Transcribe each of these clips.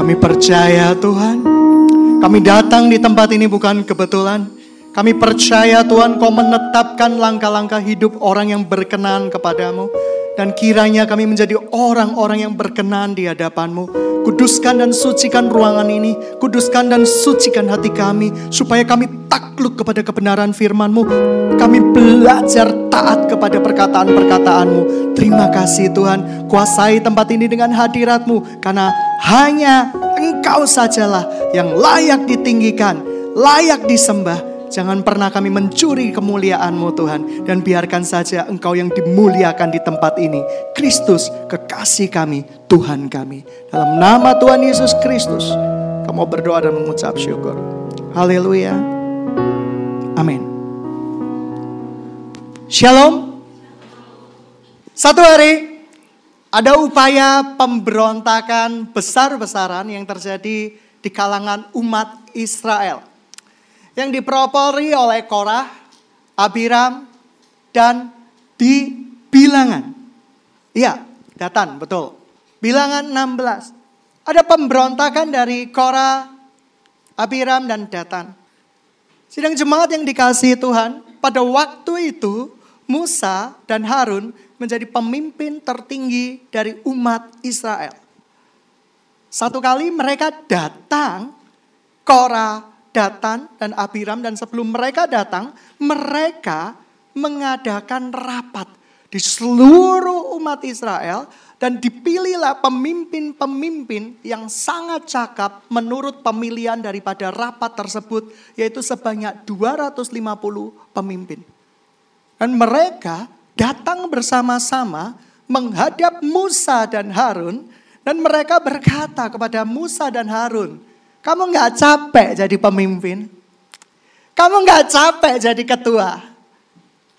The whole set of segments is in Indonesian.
Kami percaya Tuhan. Kami datang di tempat ini bukan kebetulan. Kami percaya Tuhan kau menetapkan langkah-langkah hidup orang yang berkenan kepadamu. Dan kiranya kami menjadi orang-orang yang berkenan di hadapanmu. Kuduskan dan sucikan ruangan ini. Kuduskan dan sucikan hati kami. Supaya kami takluk kepada kebenaran firmanmu. Kami belajar taat kepada perkataan-perkataanmu. Terima kasih Tuhan. Kuasai tempat ini dengan hadiratmu. Karena hanya engkau sajalah yang layak ditinggikan. Layak disembah Jangan pernah kami mencuri kemuliaan-Mu Tuhan. Dan biarkan saja Engkau yang dimuliakan di tempat ini. Kristus kekasih kami, Tuhan kami. Dalam nama Tuhan Yesus Kristus. Kamu berdoa dan mengucap syukur. Haleluya. Amin. Shalom. Satu hari ada upaya pemberontakan besar-besaran yang terjadi di kalangan umat Israel yang dipropori oleh Korah, Abiram, dan di bilangan. Iya, Datan, betul. Bilangan 16. Ada pemberontakan dari Korah, Abiram, dan Datan. Sidang jemaat yang dikasihi Tuhan, pada waktu itu Musa dan Harun menjadi pemimpin tertinggi dari umat Israel. Satu kali mereka datang, Korah, Datan dan Abiram dan sebelum mereka datang, mereka mengadakan rapat di seluruh umat Israel dan dipilihlah pemimpin-pemimpin yang sangat cakap menurut pemilihan daripada rapat tersebut yaitu sebanyak 250 pemimpin. Dan mereka datang bersama-sama menghadap Musa dan Harun dan mereka berkata kepada Musa dan Harun, kamu nggak capek jadi pemimpin? Kamu nggak capek jadi ketua?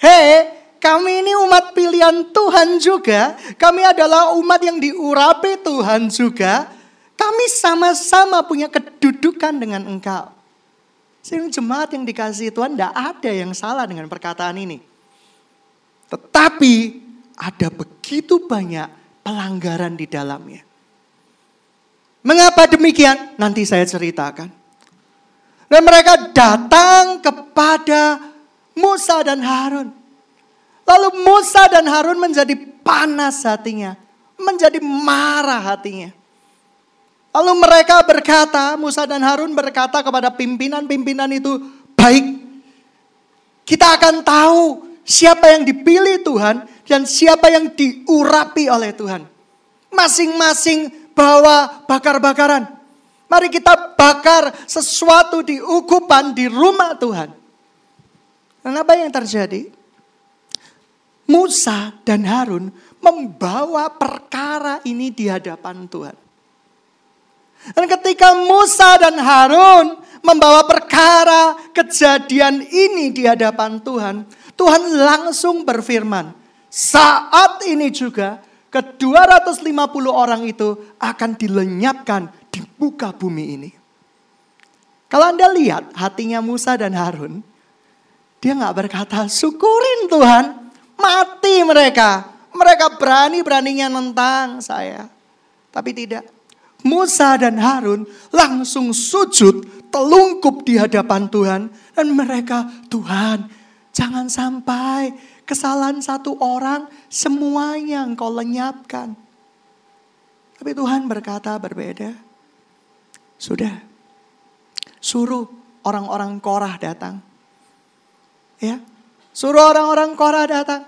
Hei, kami ini umat pilihan Tuhan juga. Kami adalah umat yang diurapi Tuhan juga. Kami sama-sama punya kedudukan dengan engkau. Sehingga jemaat yang dikasih Tuhan tidak ada yang salah dengan perkataan ini. Tetapi ada begitu banyak pelanggaran di dalamnya. Mengapa demikian? Nanti saya ceritakan. Dan mereka datang kepada Musa dan Harun. Lalu Musa dan Harun menjadi panas hatinya. Menjadi marah hatinya. Lalu mereka berkata, Musa dan Harun berkata kepada pimpinan-pimpinan itu, baik, kita akan tahu siapa yang dipilih Tuhan dan siapa yang diurapi oleh Tuhan. Masing-masing bawa bakar-bakaran. Mari kita bakar sesuatu di ukupan di rumah Tuhan. Dan apa yang terjadi? Musa dan Harun membawa perkara ini di hadapan Tuhan. Dan ketika Musa dan Harun membawa perkara kejadian ini di hadapan Tuhan, Tuhan langsung berfirman, saat ini juga ke-250 orang itu akan dilenyapkan di muka bumi ini. Kalau Anda lihat hatinya Musa dan Harun, dia nggak berkata, syukurin Tuhan, mati mereka. Mereka berani-beraninya nentang saya. Tapi tidak. Musa dan Harun langsung sujud, telungkup di hadapan Tuhan. Dan mereka, Tuhan jangan sampai kesalahan satu orang, semuanya engkau lenyapkan. Tapi Tuhan berkata berbeda. Sudah, suruh orang-orang Korah datang. Ya, suruh orang-orang Korah datang.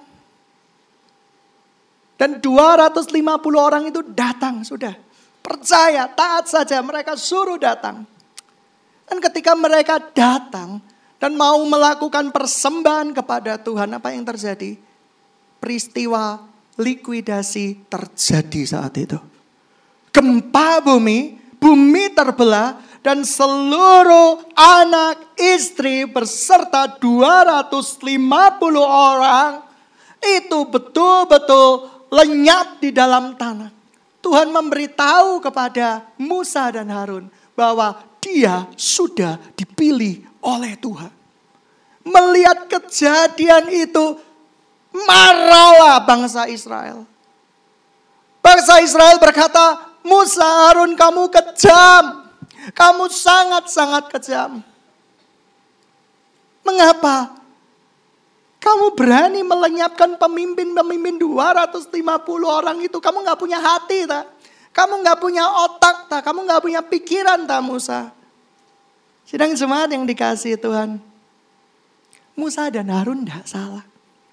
Dan 250 orang itu datang sudah. Percaya, taat saja mereka suruh datang. Dan ketika mereka datang, dan mau melakukan persembahan kepada Tuhan, apa yang terjadi? Peristiwa likuidasi terjadi saat itu. Gempa bumi, bumi terbelah dan seluruh anak istri beserta 250 orang itu betul-betul lenyap di dalam tanah. Tuhan memberitahu kepada Musa dan Harun bahwa dia sudah dipilih oleh Tuhan. Melihat kejadian itu, marahlah bangsa Israel. Bangsa Israel berkata, Musa Harun kamu kejam. Kamu sangat-sangat kejam. Mengapa? Kamu berani melenyapkan pemimpin-pemimpin 250 orang itu. Kamu nggak punya hati, tak? Kamu nggak punya otak, tak? Kamu nggak punya pikiran, tak Musa? Sedang semangat yang dikasih Tuhan. Musa dan Harun tidak salah.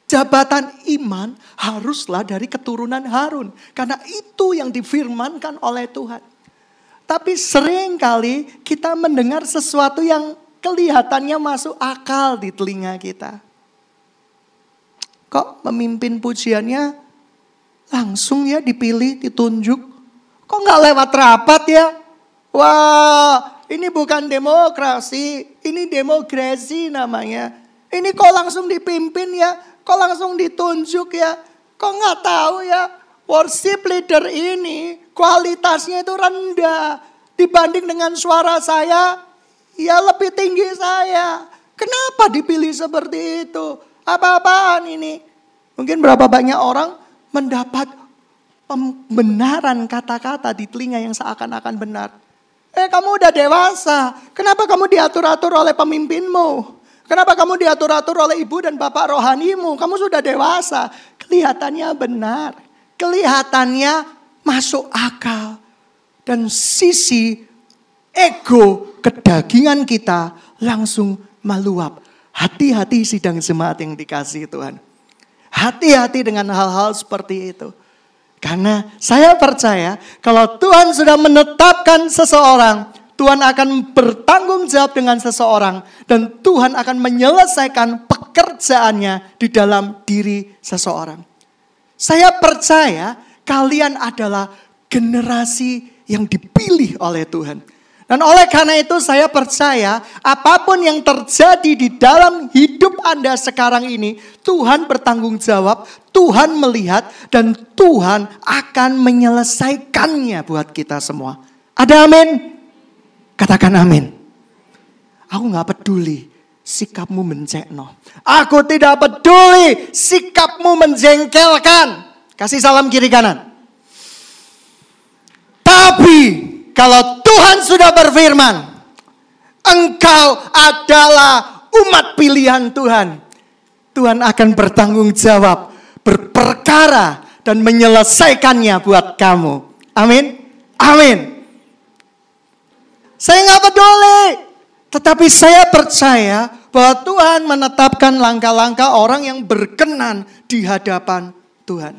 Jabatan iman haruslah dari keturunan Harun. Karena itu yang difirmankan oleh Tuhan. Tapi sering kali kita mendengar sesuatu yang kelihatannya masuk akal di telinga kita. Kok memimpin pujiannya langsung ya dipilih, ditunjuk? Kok nggak lewat rapat ya? Wah, ini bukan demokrasi, ini demokrasi namanya. Ini kok langsung dipimpin ya? Kok langsung ditunjuk ya? Kok nggak tahu ya? Worship leader ini kualitasnya itu rendah dibanding dengan suara saya. Ya lebih tinggi saya. Kenapa dipilih seperti itu? Apa-apaan ini? Mungkin berapa banyak orang mendapat pembenaran kata-kata di telinga yang seakan-akan benar. Eh kamu udah dewasa, kenapa kamu diatur-atur oleh pemimpinmu? Kenapa kamu diatur-atur oleh ibu dan bapak rohanimu? Kamu sudah dewasa, kelihatannya benar, kelihatannya masuk akal. Dan sisi ego kedagingan kita langsung meluap. Hati-hati sidang jemaat yang dikasih Tuhan. Hati-hati dengan hal-hal seperti itu. Karena saya percaya kalau Tuhan sudah menetapkan seseorang, Tuhan akan bertanggung jawab dengan seseorang dan Tuhan akan menyelesaikan pekerjaannya di dalam diri seseorang. Saya percaya kalian adalah generasi yang dipilih oleh Tuhan. Dan oleh karena itu saya percaya apa pun yang terjadi di dalam hidup Anda sekarang ini, Tuhan bertanggung jawab, Tuhan melihat dan Tuhan akan menyelesaikannya buat kita semua. Ada amin? Katakan amin. Aku nggak peduli sikapmu mencekno. Aku tidak peduli sikapmu menjengkelkan. Kasih salam kiri kanan. Tapi kalau sudah berfirman, engkau adalah umat pilihan Tuhan. Tuhan akan bertanggung jawab, berperkara dan menyelesaikannya buat kamu. Amin. Amin. Saya nggak peduli, tetapi saya percaya bahwa Tuhan menetapkan langkah-langkah orang yang berkenan di hadapan Tuhan.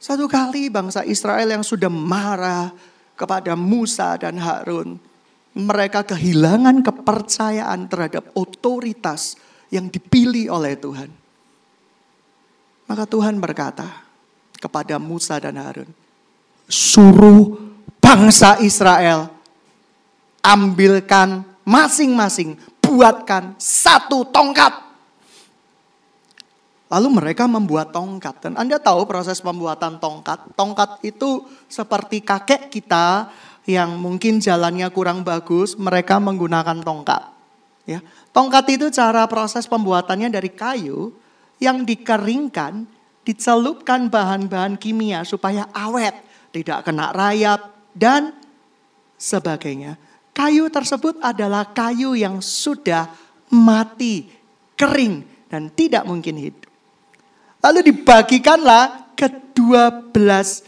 Satu kali bangsa Israel yang sudah marah, kepada Musa dan Harun. Mereka kehilangan kepercayaan terhadap otoritas yang dipilih oleh Tuhan. Maka Tuhan berkata kepada Musa dan Harun, suruh bangsa Israel ambilkan masing-masing, buatkan satu tongkat Lalu mereka membuat tongkat. Dan Anda tahu proses pembuatan tongkat. Tongkat itu seperti kakek kita yang mungkin jalannya kurang bagus, mereka menggunakan tongkat. Ya, tongkat itu cara proses pembuatannya dari kayu yang dikeringkan, dicelupkan bahan-bahan kimia supaya awet, tidak kena rayap dan sebagainya. Kayu tersebut adalah kayu yang sudah mati, kering dan tidak mungkin hidup. Lalu dibagikanlah ke dua belas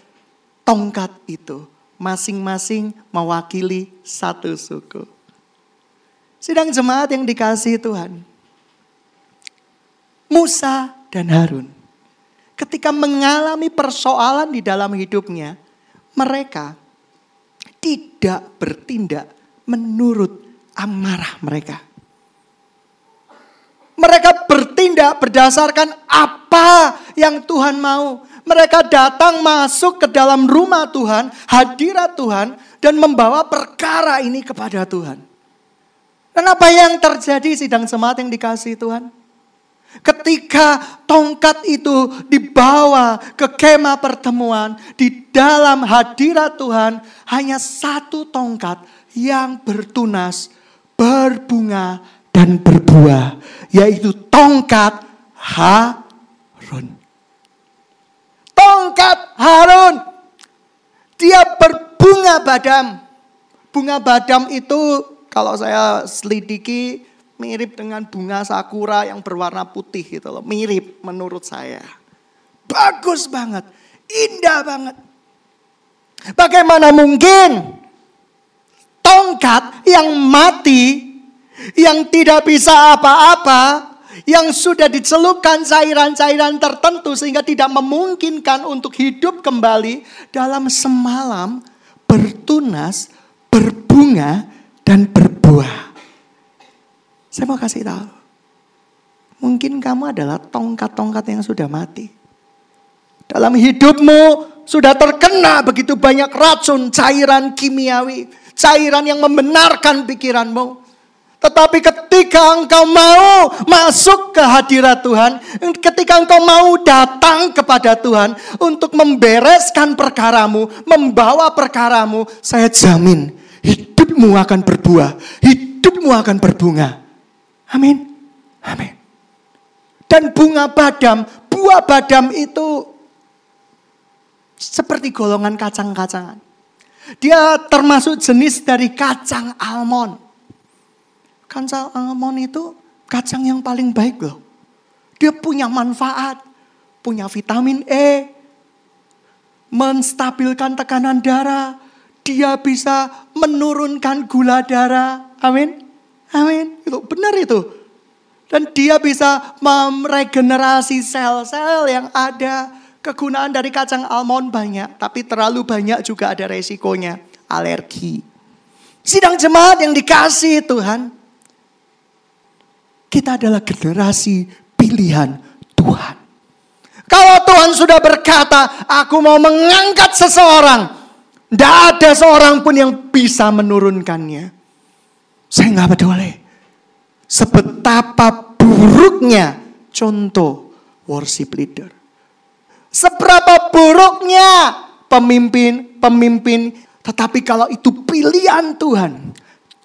tongkat itu. Masing-masing mewakili satu suku. Sidang jemaat yang dikasih Tuhan. Musa dan Harun. Ketika mengalami persoalan di dalam hidupnya. Mereka tidak bertindak menurut amarah mereka. Mereka bertindak berdasarkan apa yang Tuhan mau. Mereka datang masuk ke dalam rumah Tuhan, hadirat Tuhan, dan membawa perkara ini kepada Tuhan. Dan apa yang terjadi sidang semat yang dikasih Tuhan? Ketika tongkat itu dibawa ke kemah pertemuan di dalam hadirat Tuhan, hanya satu tongkat yang bertunas, berbunga, dan berbuah, yaitu tongkat Harun. Tongkat Harun. Dia ber, bunga badam. Bunga badam itu kalau saya selidiki mirip dengan bunga sakura yang berwarna putih gitu loh. Mirip menurut saya. Bagus banget, indah banget. Bagaimana mungkin tongkat yang mati, yang tidak bisa apa-apa, yang sudah dicelupkan cairan-cairan tertentu sehingga tidak memungkinkan untuk hidup kembali dalam semalam bertunas, berbunga, dan berbuah. Saya mau kasih tahu. Mungkin kamu adalah tongkat-tongkat yang sudah mati. Dalam hidupmu sudah terkena begitu banyak racun, cairan kimiawi, cairan yang membenarkan pikiranmu. Tetapi ketika engkau mau masuk ke hadirat Tuhan, ketika engkau mau datang kepada Tuhan untuk membereskan perkaramu, membawa perkaramu, saya jamin hidupmu akan berbuah, hidupmu akan berbunga. Amin. Amin. Dan bunga badam, buah badam itu seperti golongan kacang-kacangan. Dia termasuk jenis dari kacang almond. Kacang almond itu kacang yang paling baik loh. Dia punya manfaat, punya vitamin E, menstabilkan tekanan darah, dia bisa menurunkan gula darah. Amin. Amin. Itu benar itu. Dan dia bisa meregenerasi sel-sel yang ada. Kegunaan dari kacang almond banyak, tapi terlalu banyak juga ada resikonya, alergi. Sidang jemaat yang dikasih Tuhan, kita adalah generasi pilihan Tuhan. Kalau Tuhan sudah berkata, aku mau mengangkat seseorang. Tidak ada seorang pun yang bisa menurunkannya. Saya nggak peduli. Sebetapa buruknya contoh worship leader. Seberapa buruknya pemimpin-pemimpin. Tetapi kalau itu pilihan Tuhan.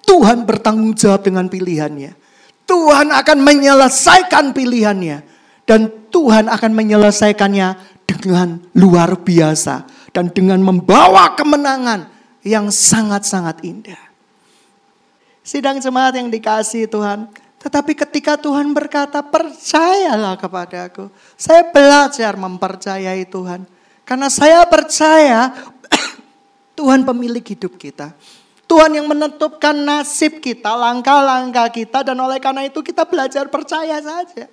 Tuhan bertanggung jawab dengan pilihannya. Tuhan akan menyelesaikan pilihannya. Dan Tuhan akan menyelesaikannya dengan luar biasa. Dan dengan membawa kemenangan yang sangat-sangat indah. Sidang jemaat yang dikasih Tuhan. Tetapi ketika Tuhan berkata, percayalah kepadaku. Saya belajar mempercayai Tuhan. Karena saya percaya Tuhan pemilik hidup kita. Tuhan yang menentukan nasib kita, langkah-langkah kita, dan oleh karena itu kita belajar percaya saja.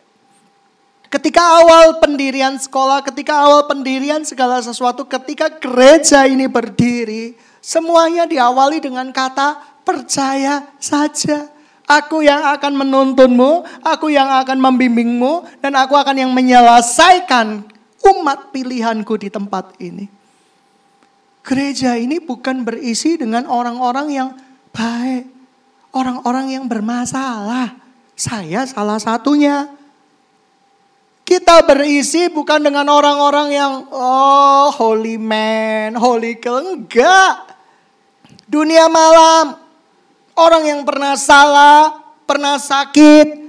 Ketika awal pendirian sekolah, ketika awal pendirian segala sesuatu, ketika gereja ini berdiri, semuanya diawali dengan kata percaya saja. Aku yang akan menuntunmu, aku yang akan membimbingmu, dan aku akan yang menyelesaikan umat pilihanku di tempat ini. Gereja ini bukan berisi dengan orang-orang yang baik. Orang-orang yang bermasalah. Saya salah satunya. Kita berisi bukan dengan orang-orang yang oh holy man, holy girl. Enggak. Dunia malam. Orang yang pernah salah, pernah sakit.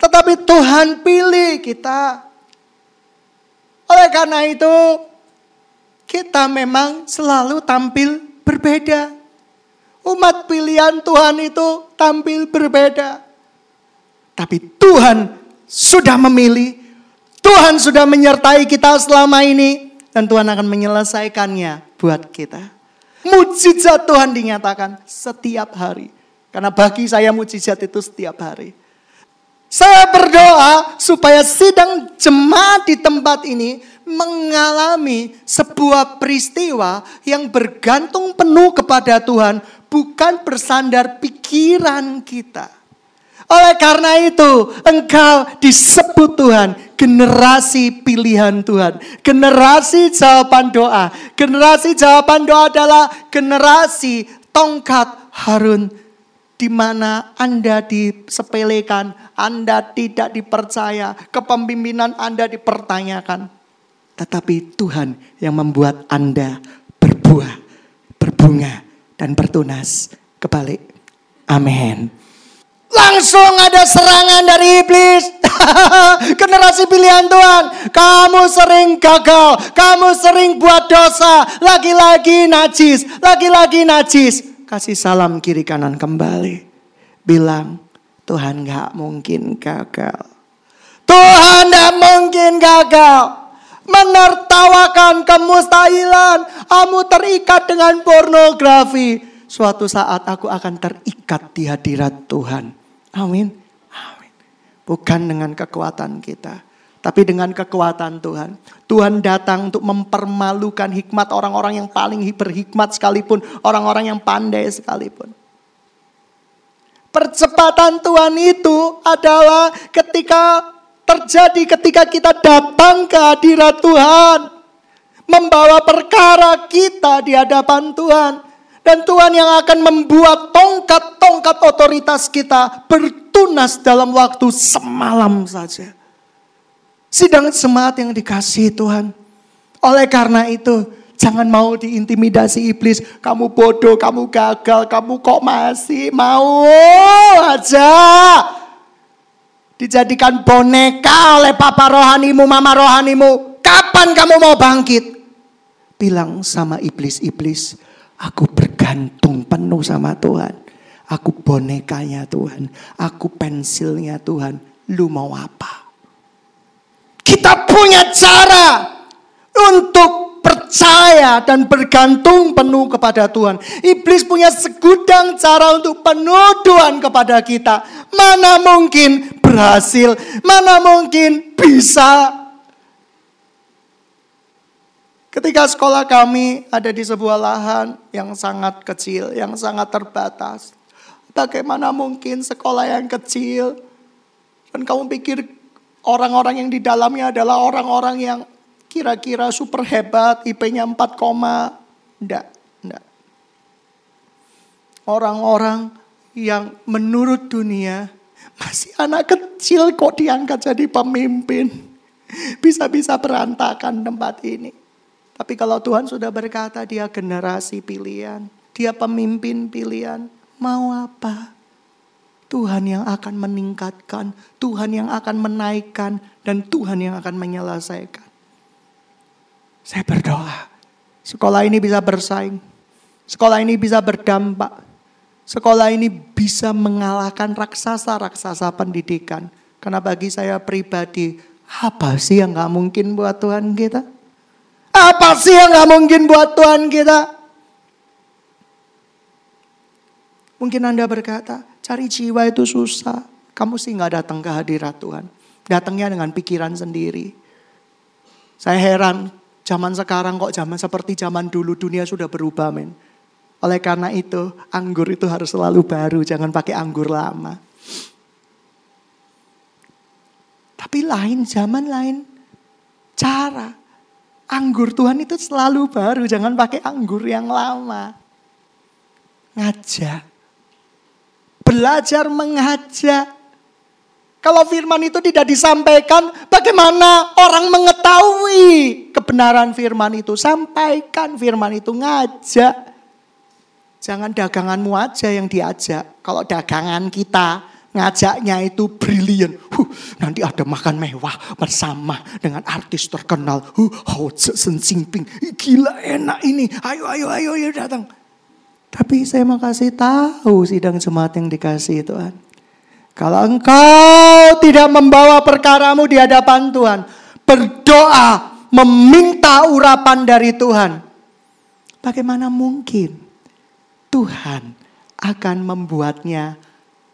Tetapi Tuhan pilih kita. Oleh karena itu kita memang selalu tampil berbeda. Umat pilihan Tuhan itu tampil berbeda. Tapi Tuhan sudah memilih, Tuhan sudah menyertai kita selama ini, dan Tuhan akan menyelesaikannya buat kita. Mujizat Tuhan dinyatakan setiap hari. Karena bagi saya mujizat itu setiap hari. Saya berdoa supaya sidang jemaat di tempat ini mengalami sebuah peristiwa yang bergantung penuh kepada Tuhan, bukan bersandar pikiran kita. Oleh karena itu, engkau disebut Tuhan generasi pilihan Tuhan, generasi jawaban doa. Generasi jawaban doa adalah generasi tongkat Harun di mana Anda disepelekan, Anda tidak dipercaya, kepemimpinan Anda dipertanyakan. Tetapi Tuhan yang membuat Anda berbuah, berbunga, dan bertunas. Kebalik. Amin. Langsung ada serangan dari iblis. Generasi pilihan Tuhan. Kamu sering gagal. Kamu sering buat dosa. Lagi-lagi najis. Lagi-lagi najis. Kasih salam kiri kanan kembali. Bilang, Tuhan gak mungkin gagal. Tuhan gak mungkin gagal. Menertawakan kemustahilan. Kamu terikat dengan pornografi. Suatu saat aku akan terikat di hadirat Tuhan. Amin. Amin. Bukan dengan kekuatan kita. Tapi dengan kekuatan Tuhan. Tuhan datang untuk mempermalukan hikmat orang-orang yang paling berhikmat sekalipun. Orang-orang yang pandai sekalipun. Percepatan Tuhan itu adalah ketika terjadi ketika kita datang ke hadirat Tuhan. Membawa perkara kita di hadapan Tuhan. Dan Tuhan yang akan membuat tongkat-tongkat otoritas kita bertunas dalam waktu semalam saja. Sidang semangat yang dikasih Tuhan. Oleh karena itu, jangan mau diintimidasi iblis. Kamu bodoh, kamu gagal, kamu kok masih mau aja. Dijadikan boneka oleh papa rohanimu, mama rohanimu. Kapan kamu mau bangkit? Bilang sama iblis-iblis, Aku bergantung penuh sama Tuhan. Aku bonekanya Tuhan. Aku pensilnya Tuhan. Lu mau apa? Kita punya cara untuk percaya dan bergantung penuh kepada Tuhan. Iblis punya segudang cara untuk penuduhan kepada kita. Mana mungkin berhasil, mana mungkin bisa Ketika sekolah kami ada di sebuah lahan yang sangat kecil, yang sangat terbatas. Bagaimana mungkin sekolah yang kecil dan kamu pikir orang-orang yang di dalamnya adalah orang-orang yang kira-kira super hebat, IP-nya 4, enggak. Orang-orang yang menurut dunia masih anak kecil kok diangkat jadi pemimpin. Bisa-bisa berantakan tempat ini. Tapi kalau Tuhan sudah berkata dia generasi pilihan, dia pemimpin pilihan, mau apa? Tuhan yang akan meningkatkan, Tuhan yang akan menaikkan, dan Tuhan yang akan menyelesaikan. Saya berdoa, sekolah ini bisa bersaing, sekolah ini bisa berdampak, sekolah ini bisa mengalahkan raksasa-raksasa pendidikan. Karena bagi saya pribadi, apa sih yang gak mungkin buat Tuhan kita? Apa sih yang gak mungkin buat Tuhan kita? Mungkin Anda berkata, cari jiwa itu susah. Kamu sih gak datang ke hadirat Tuhan. Datangnya dengan pikiran sendiri. Saya heran, zaman sekarang kok zaman seperti zaman dulu dunia sudah berubah men. Oleh karena itu, anggur itu harus selalu baru, jangan pakai anggur lama. Tapi lain zaman lain cara. Anggur Tuhan itu selalu baru, jangan pakai anggur yang lama. Ngajak. Belajar mengajak. Kalau firman itu tidak disampaikan, bagaimana orang mengetahui kebenaran firman itu? Sampaikan firman itu, ngajak. Jangan daganganmu aja yang diajak. Kalau dagangan kita, ngajaknya itu brilian. Huh, nanti ada makan mewah bersama dengan artis terkenal. Huh, Hao Sen. Gila enak ini. Ayo, ayo, ayo, ayo datang. Tapi saya mau kasih tahu sidang jemaat yang dikasih Tuhan. Kalau engkau tidak membawa perkaramu di hadapan Tuhan. Berdoa, meminta urapan dari Tuhan. Bagaimana mungkin Tuhan akan membuatnya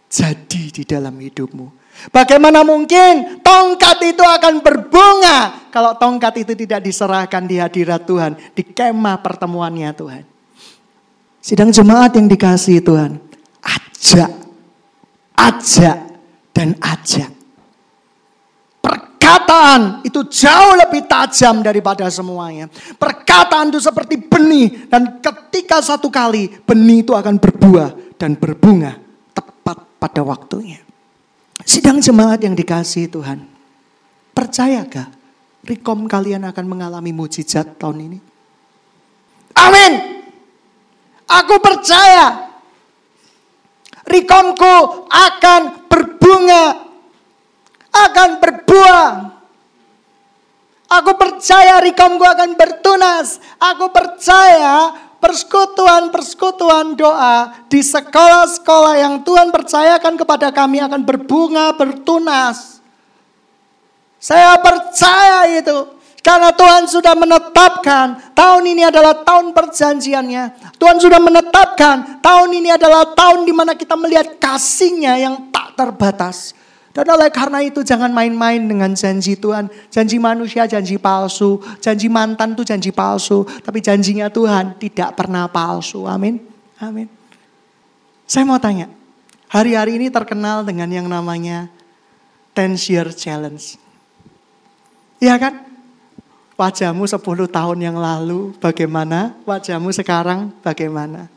jadi di dalam hidupmu. Bagaimana mungkin tongkat itu akan berbunga kalau tongkat itu tidak diserahkan di hadirat Tuhan, di kemah pertemuannya Tuhan. Sidang jemaat yang dikasih Tuhan, ajak, ajak, dan ajak. Perkataan itu jauh lebih tajam daripada semuanya. Perkataan itu seperti benih dan ketika satu kali benih itu akan berbuah dan berbunga pada waktunya. Sidang jemaat yang dikasih Tuhan. Percayakah Rekom kalian akan mengalami mujizat tahun ini? Amin. Aku percaya. Rikomku akan berbunga. Akan berbuah. Aku percaya rikomku akan bertunas. Aku percaya persekutuan-persekutuan doa di sekolah-sekolah yang Tuhan percayakan kepada kami akan berbunga, bertunas. Saya percaya itu. Karena Tuhan sudah menetapkan tahun ini adalah tahun perjanjiannya. Tuhan sudah menetapkan tahun ini adalah tahun di mana kita melihat kasihnya yang tak terbatas. Dan oleh karena itu jangan main-main dengan janji Tuhan. Janji manusia janji palsu. Janji mantan itu janji palsu. Tapi janjinya Tuhan tidak pernah palsu. Amin. Amin. Saya mau tanya. Hari-hari ini terkenal dengan yang namanya 10 year challenge. Iya kan? Wajahmu 10 tahun yang lalu bagaimana? Wajahmu sekarang bagaimana?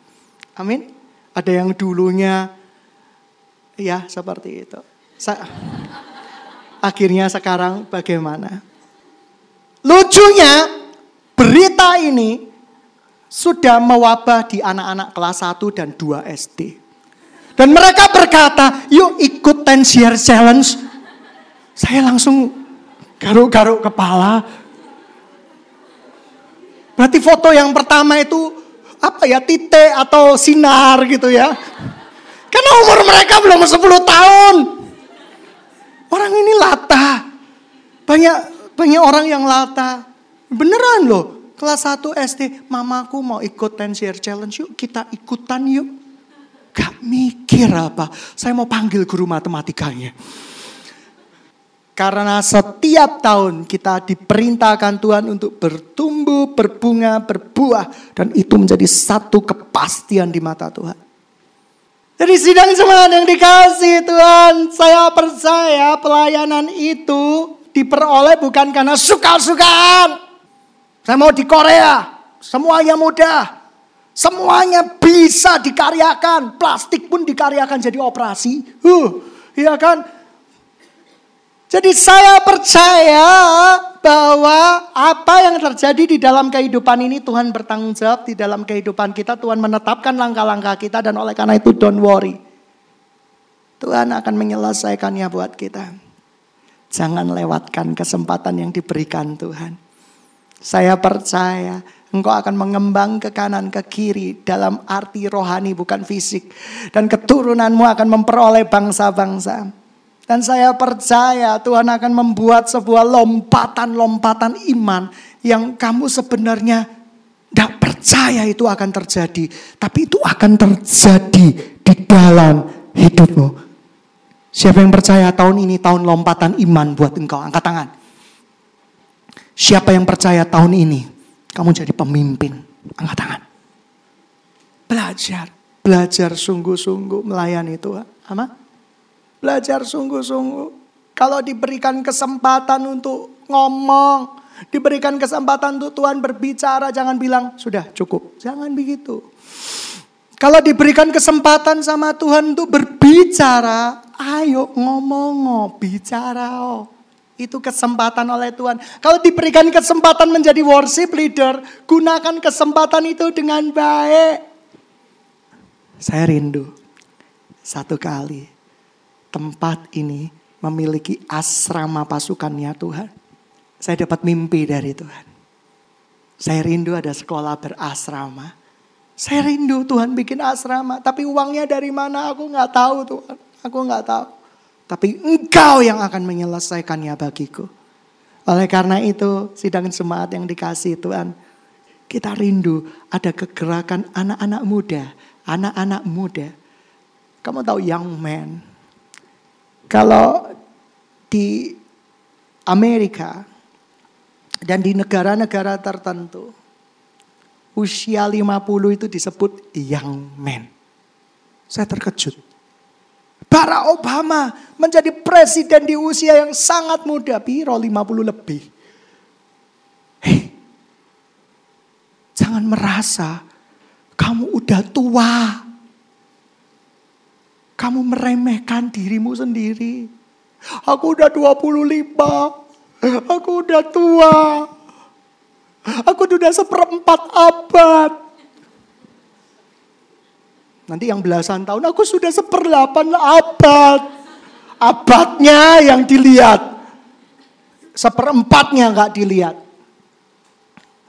Amin. Ada yang dulunya ya seperti itu. Sa Akhirnya sekarang bagaimana? Lucunya berita ini sudah mewabah di anak-anak kelas 1 dan 2 SD. Dan mereka berkata, yuk ikut 10 year challenge. Saya langsung garuk-garuk kepala, Berarti foto yang pertama itu apa ya titik atau sinar gitu ya. Karena umur mereka belum 10 tahun. Orang ini lata. Banyak banyak orang yang lata. Beneran loh. Kelas 1 SD, mamaku mau ikut 10 year challenge yuk kita ikutan yuk. Gak mikir apa. Saya mau panggil guru matematikanya. Karena setiap tahun kita diperintahkan Tuhan untuk bertumbuh, berbunga, berbuah. Dan itu menjadi satu kepastian di mata Tuhan. Jadi sidang semangat yang dikasih Tuhan, saya percaya pelayanan itu diperoleh bukan karena suka-sukaan. Saya mau di Korea, semuanya mudah. Semuanya bisa dikaryakan, plastik pun dikaryakan jadi operasi. Uh, iya kan? Jadi saya percaya bahwa apa yang terjadi di dalam kehidupan ini Tuhan bertanggung jawab di dalam kehidupan kita. Tuhan menetapkan langkah-langkah kita dan oleh karena itu don't worry. Tuhan akan menyelesaikannya buat kita. Jangan lewatkan kesempatan yang diberikan Tuhan. Saya percaya engkau akan mengembang ke kanan ke kiri dalam arti rohani bukan fisik. Dan keturunanmu akan memperoleh bangsa-bangsa. Dan saya percaya Tuhan akan membuat sebuah lompatan-lompatan iman yang kamu sebenarnya tidak percaya itu akan terjadi. Tapi itu akan terjadi di dalam hidupmu. Siapa yang percaya tahun ini tahun lompatan iman buat engkau? Angkat tangan. Siapa yang percaya tahun ini kamu jadi pemimpin? Angkat tangan. Belajar. Belajar sungguh-sungguh melayani Tuhan. Amin. Belajar sungguh-sungguh. Kalau diberikan kesempatan untuk ngomong, diberikan kesempatan untuk Tuhan berbicara, jangan bilang sudah cukup. Jangan begitu. Kalau diberikan kesempatan sama Tuhan untuk berbicara, ayo ngomong, oh, bicara. Oh. Itu kesempatan oleh Tuhan. Kalau diberikan kesempatan menjadi worship leader, gunakan kesempatan itu dengan baik. Saya rindu satu kali tempat ini memiliki asrama pasukannya Tuhan. Saya dapat mimpi dari Tuhan. Saya rindu ada sekolah berasrama. Saya rindu Tuhan bikin asrama. Tapi uangnya dari mana aku nggak tahu Tuhan. Aku nggak tahu. Tapi engkau yang akan menyelesaikannya bagiku. Oleh karena itu sidang semangat yang dikasih Tuhan. Kita rindu ada kegerakan anak-anak muda. Anak-anak muda. Kamu tahu young man. Kalau di Amerika dan di negara-negara tertentu usia 50 itu disebut young man. Saya terkejut. Barack Obama menjadi presiden di usia yang sangat muda, biro 50 lebih. Hei, jangan merasa kamu udah tua. Kamu meremehkan dirimu sendiri. Aku udah 25. Aku udah tua. Aku udah seperempat abad. Nanti yang belasan tahun, aku sudah seperdelapan abad. Abadnya yang dilihat. Seperempatnya nggak dilihat.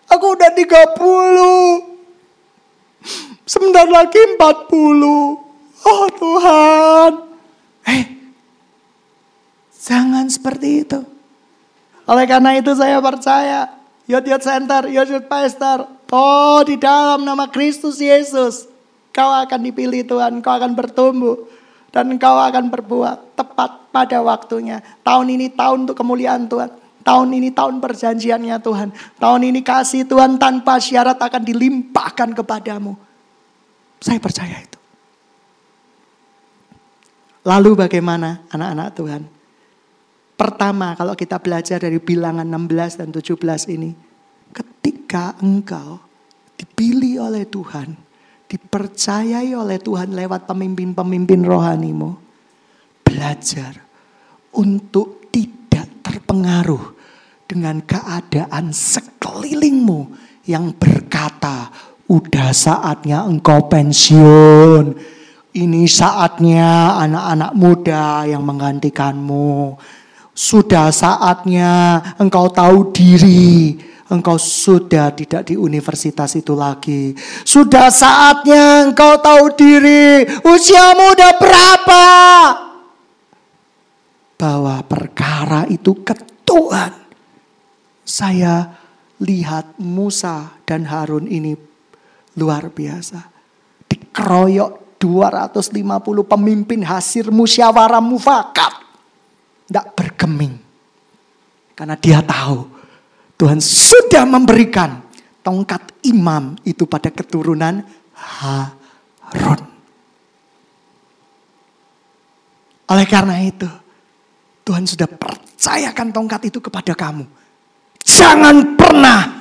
Aku udah 30. Sebentar lagi 40. Oh Tuhan. Eh, jangan seperti itu. Oleh karena itu saya percaya. Yot Yot Center, Yot Yot Pastor. Oh di dalam nama Kristus Yesus. Kau akan dipilih Tuhan, kau akan bertumbuh. Dan kau akan berbuat tepat pada waktunya. Tahun ini tahun untuk kemuliaan Tuhan. Tahun ini tahun perjanjiannya Tuhan. Tahun ini kasih Tuhan tanpa syarat akan dilimpahkan kepadamu. Saya percaya itu. Lalu bagaimana anak-anak Tuhan? Pertama kalau kita belajar dari bilangan 16 dan 17 ini. Ketika engkau dipilih oleh Tuhan. Dipercayai oleh Tuhan lewat pemimpin-pemimpin rohanimu. Belajar untuk terpengaruh dengan keadaan sekelilingmu yang berkata, "Udah saatnya engkau pensiun. Ini saatnya anak-anak muda yang menggantikanmu. Sudah saatnya engkau tahu diri." engkau sudah tidak di universitas itu lagi. Sudah saatnya engkau tahu diri, usiamu udah berapa? bahwa perkara itu ke Tuhan. Saya lihat Musa dan Harun ini luar biasa. Dikeroyok 250 pemimpin hasil musyawarah mufakat. Tidak bergeming. Karena dia tahu Tuhan sudah memberikan tongkat imam itu pada keturunan Harun. Oleh karena itu, Tuhan sudah percayakan tongkat itu kepada kamu. Jangan pernah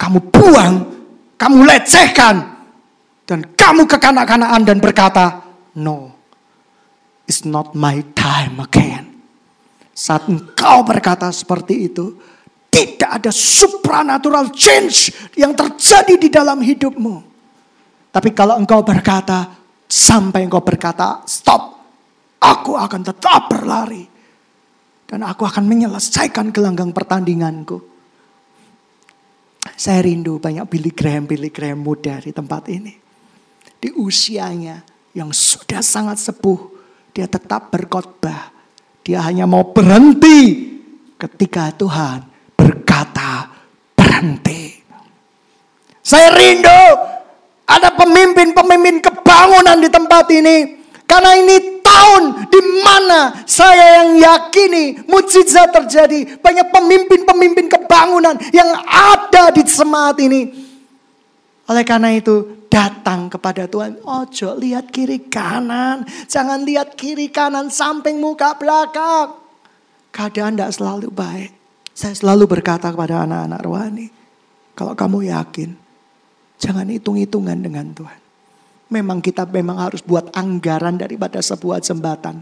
kamu buang, kamu lecehkan, dan kamu kekanak-kanakan dan berkata, No, it's not my time again. Saat engkau berkata seperti itu, tidak ada supranatural change yang terjadi di dalam hidupmu. Tapi kalau engkau berkata, sampai engkau berkata, stop, aku akan tetap berlari dan aku akan menyelesaikan gelanggang pertandinganku. Saya rindu banyak Billy Graham, Billy Graham muda di tempat ini. Di usianya yang sudah sangat sepuh, dia tetap berkhotbah. Dia hanya mau berhenti ketika Tuhan berkata berhenti. Saya rindu ada pemimpin-pemimpin kebangunan di tempat ini. Karena ini tahun di mana saya yang yakini mujizat terjadi. Banyak pemimpin-pemimpin kebangunan yang ada di semangat ini. Oleh karena itu datang kepada Tuhan. Ojo lihat kiri kanan. Jangan lihat kiri kanan samping muka belakang. Keadaan tidak selalu baik. Saya selalu berkata kepada anak-anak rohani. Kalau kamu yakin. Jangan hitung-hitungan dengan Tuhan. Memang kita memang harus buat anggaran daripada sebuah jembatan.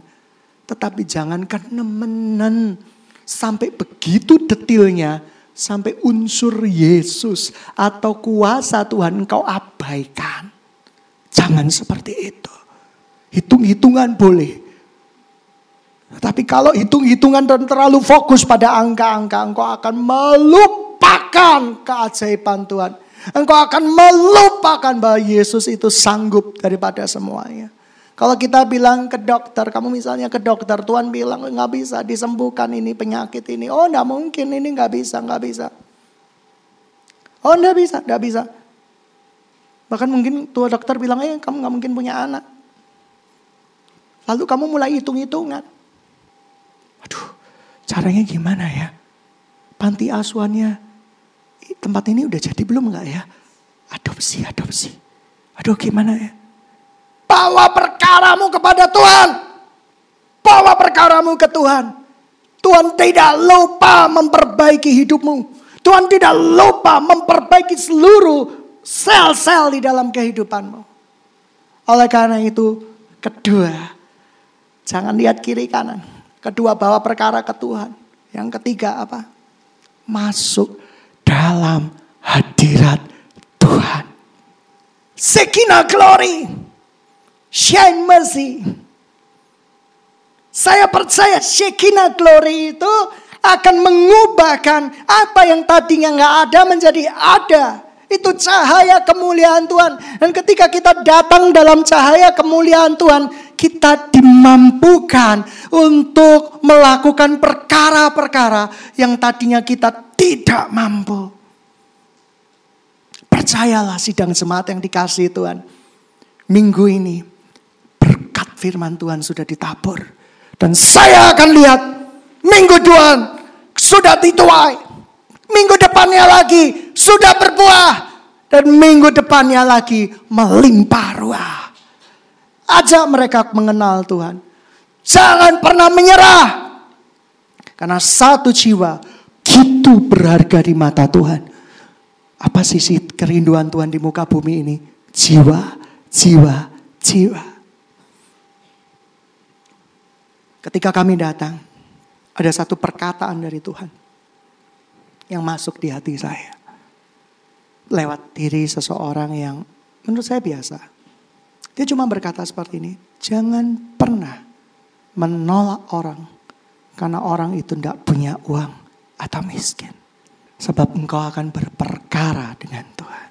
Tetapi jangan kenemenen sampai begitu detilnya. Sampai unsur Yesus atau kuasa Tuhan engkau abaikan. Jangan seperti itu. Hitung-hitungan boleh. Tapi kalau hitung-hitungan dan terlalu fokus pada angka-angka, engkau akan melupakan keajaiban Tuhan. Engkau akan melupakan bahwa Yesus itu sanggup daripada semuanya. Kalau kita bilang ke dokter, kamu misalnya ke dokter, Tuhan bilang nggak bisa disembuhkan ini penyakit ini. Oh nggak mungkin ini nggak bisa, nggak bisa. Oh nggak bisa, nggak bisa. Bahkan mungkin tua dokter bilang, eh kamu nggak mungkin punya anak. Lalu kamu mulai hitung-hitungan. Aduh, caranya gimana ya? Panti asuhannya tempat ini udah jadi belum enggak ya? Adopsi, adopsi. Aduh gimana ya? Bawa perkaramu kepada Tuhan. Bawa perkaramu ke Tuhan. Tuhan tidak lupa memperbaiki hidupmu. Tuhan tidak lupa memperbaiki seluruh sel-sel di dalam kehidupanmu. Oleh karena itu, kedua, jangan lihat kiri kanan. Kedua, bawa perkara ke Tuhan. Yang ketiga apa? Masuk dalam hadirat Tuhan. Sekina glory. Shine mercy. Saya percaya Shekinah glory itu akan mengubahkan apa yang tadinya nggak ada menjadi ada. Itu cahaya kemuliaan Tuhan. Dan ketika kita datang dalam cahaya kemuliaan Tuhan, kita dimampukan untuk melakukan perkara-perkara yang tadinya kita tidak mampu. Percayalah sidang jemaat yang dikasih Tuhan. Minggu ini firman Tuhan sudah ditabur. Dan saya akan lihat minggu Tuhan sudah dituai. Minggu depannya lagi sudah berbuah. Dan minggu depannya lagi melimpah ruah. Ajak mereka mengenal Tuhan. Jangan pernah menyerah. Karena satu jiwa gitu berharga di mata Tuhan. Apa sisi kerinduan Tuhan di muka bumi ini? Jiwa, jiwa, jiwa. Ketika kami datang, ada satu perkataan dari Tuhan yang masuk di hati saya. Lewat diri seseorang yang menurut saya biasa. Dia cuma berkata seperti ini, jangan pernah menolak orang karena orang itu tidak punya uang atau miskin. Sebab engkau akan berperkara dengan Tuhan.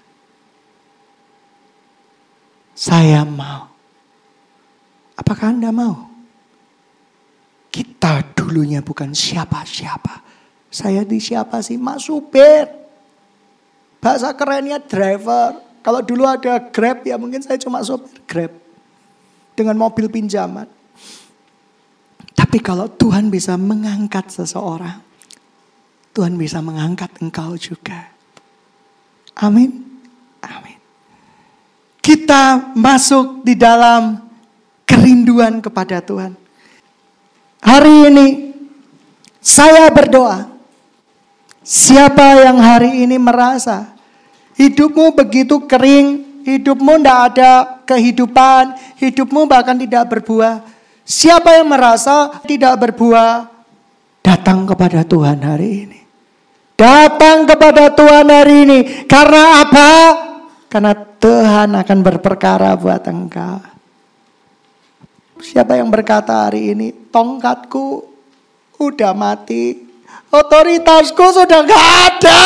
Saya mau. Apakah Anda mau? Kita dulunya bukan siapa-siapa. Saya di siapa sih? Mas supir. Bahasa kerennya driver. Kalau dulu ada Grab ya mungkin saya cuma sopir Grab. Dengan mobil pinjaman. Tapi kalau Tuhan bisa mengangkat seseorang Tuhan bisa mengangkat engkau juga. Amin. Amin. Kita masuk di dalam kerinduan kepada Tuhan. Hari ini saya berdoa. Siapa yang hari ini merasa hidupmu begitu kering, hidupmu tidak ada kehidupan, hidupmu bahkan tidak berbuah. Siapa yang merasa tidak berbuah, datang kepada Tuhan hari ini. Datang kepada Tuhan hari ini. Karena apa? Karena Tuhan akan berperkara buat engkau. Siapa yang berkata hari ini, tongkatku udah mati. Otoritasku sudah gak ada.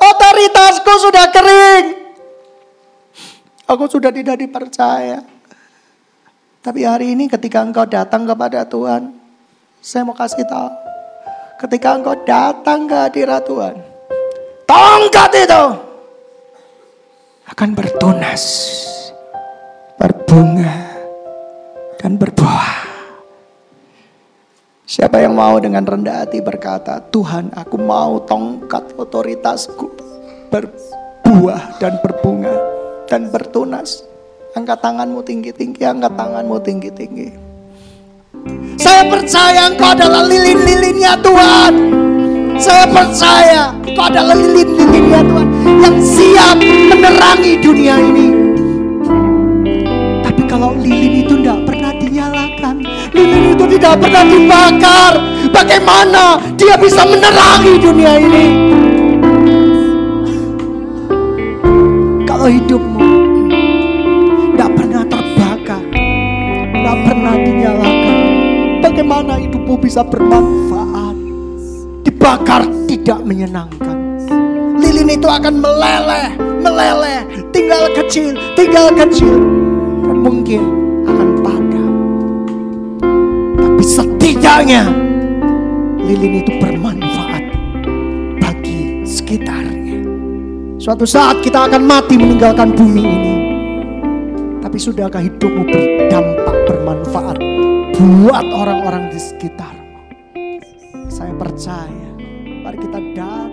Otoritasku sudah kering. Aku sudah tidak dipercaya. Tapi hari ini ketika engkau datang kepada Tuhan, saya mau kasih tahu ketika engkau datang ke hadirat Tuhan, tongkat itu akan bertunas, berbunga, dan berbuah. Siapa yang mau dengan rendah hati berkata, Tuhan aku mau tongkat otoritasku berbuah dan berbunga dan bertunas. Angkat tanganmu tinggi-tinggi, angkat tanganmu tinggi-tinggi. Saya percaya engkau adalah lilin-lilinnya Tuhan. Saya percaya engkau adalah lilin-lilinnya Tuhan. Yang siap menerangi dunia ini. Tapi kalau lilin itu tidak pernah. Lilin itu tidak pernah dibakar. Bagaimana dia bisa menerangi dunia ini? Kalau hidupmu tidak pernah terbakar. Tidak pernah dinyalakan bagaimana hidupmu bisa bermanfaat. Dibakar tidak menyenangkan. Lilin itu akan meleleh, meleleh, tinggal kecil, tinggal kecil. Dan mungkin akan padam. Setidaknya lilin itu bermanfaat bagi sekitarnya. Suatu saat kita akan mati meninggalkan bumi ini. Tapi sudahkah hidupmu berdampak bermanfaat buat orang-orang di sekitarmu. Saya percaya, mari kita datang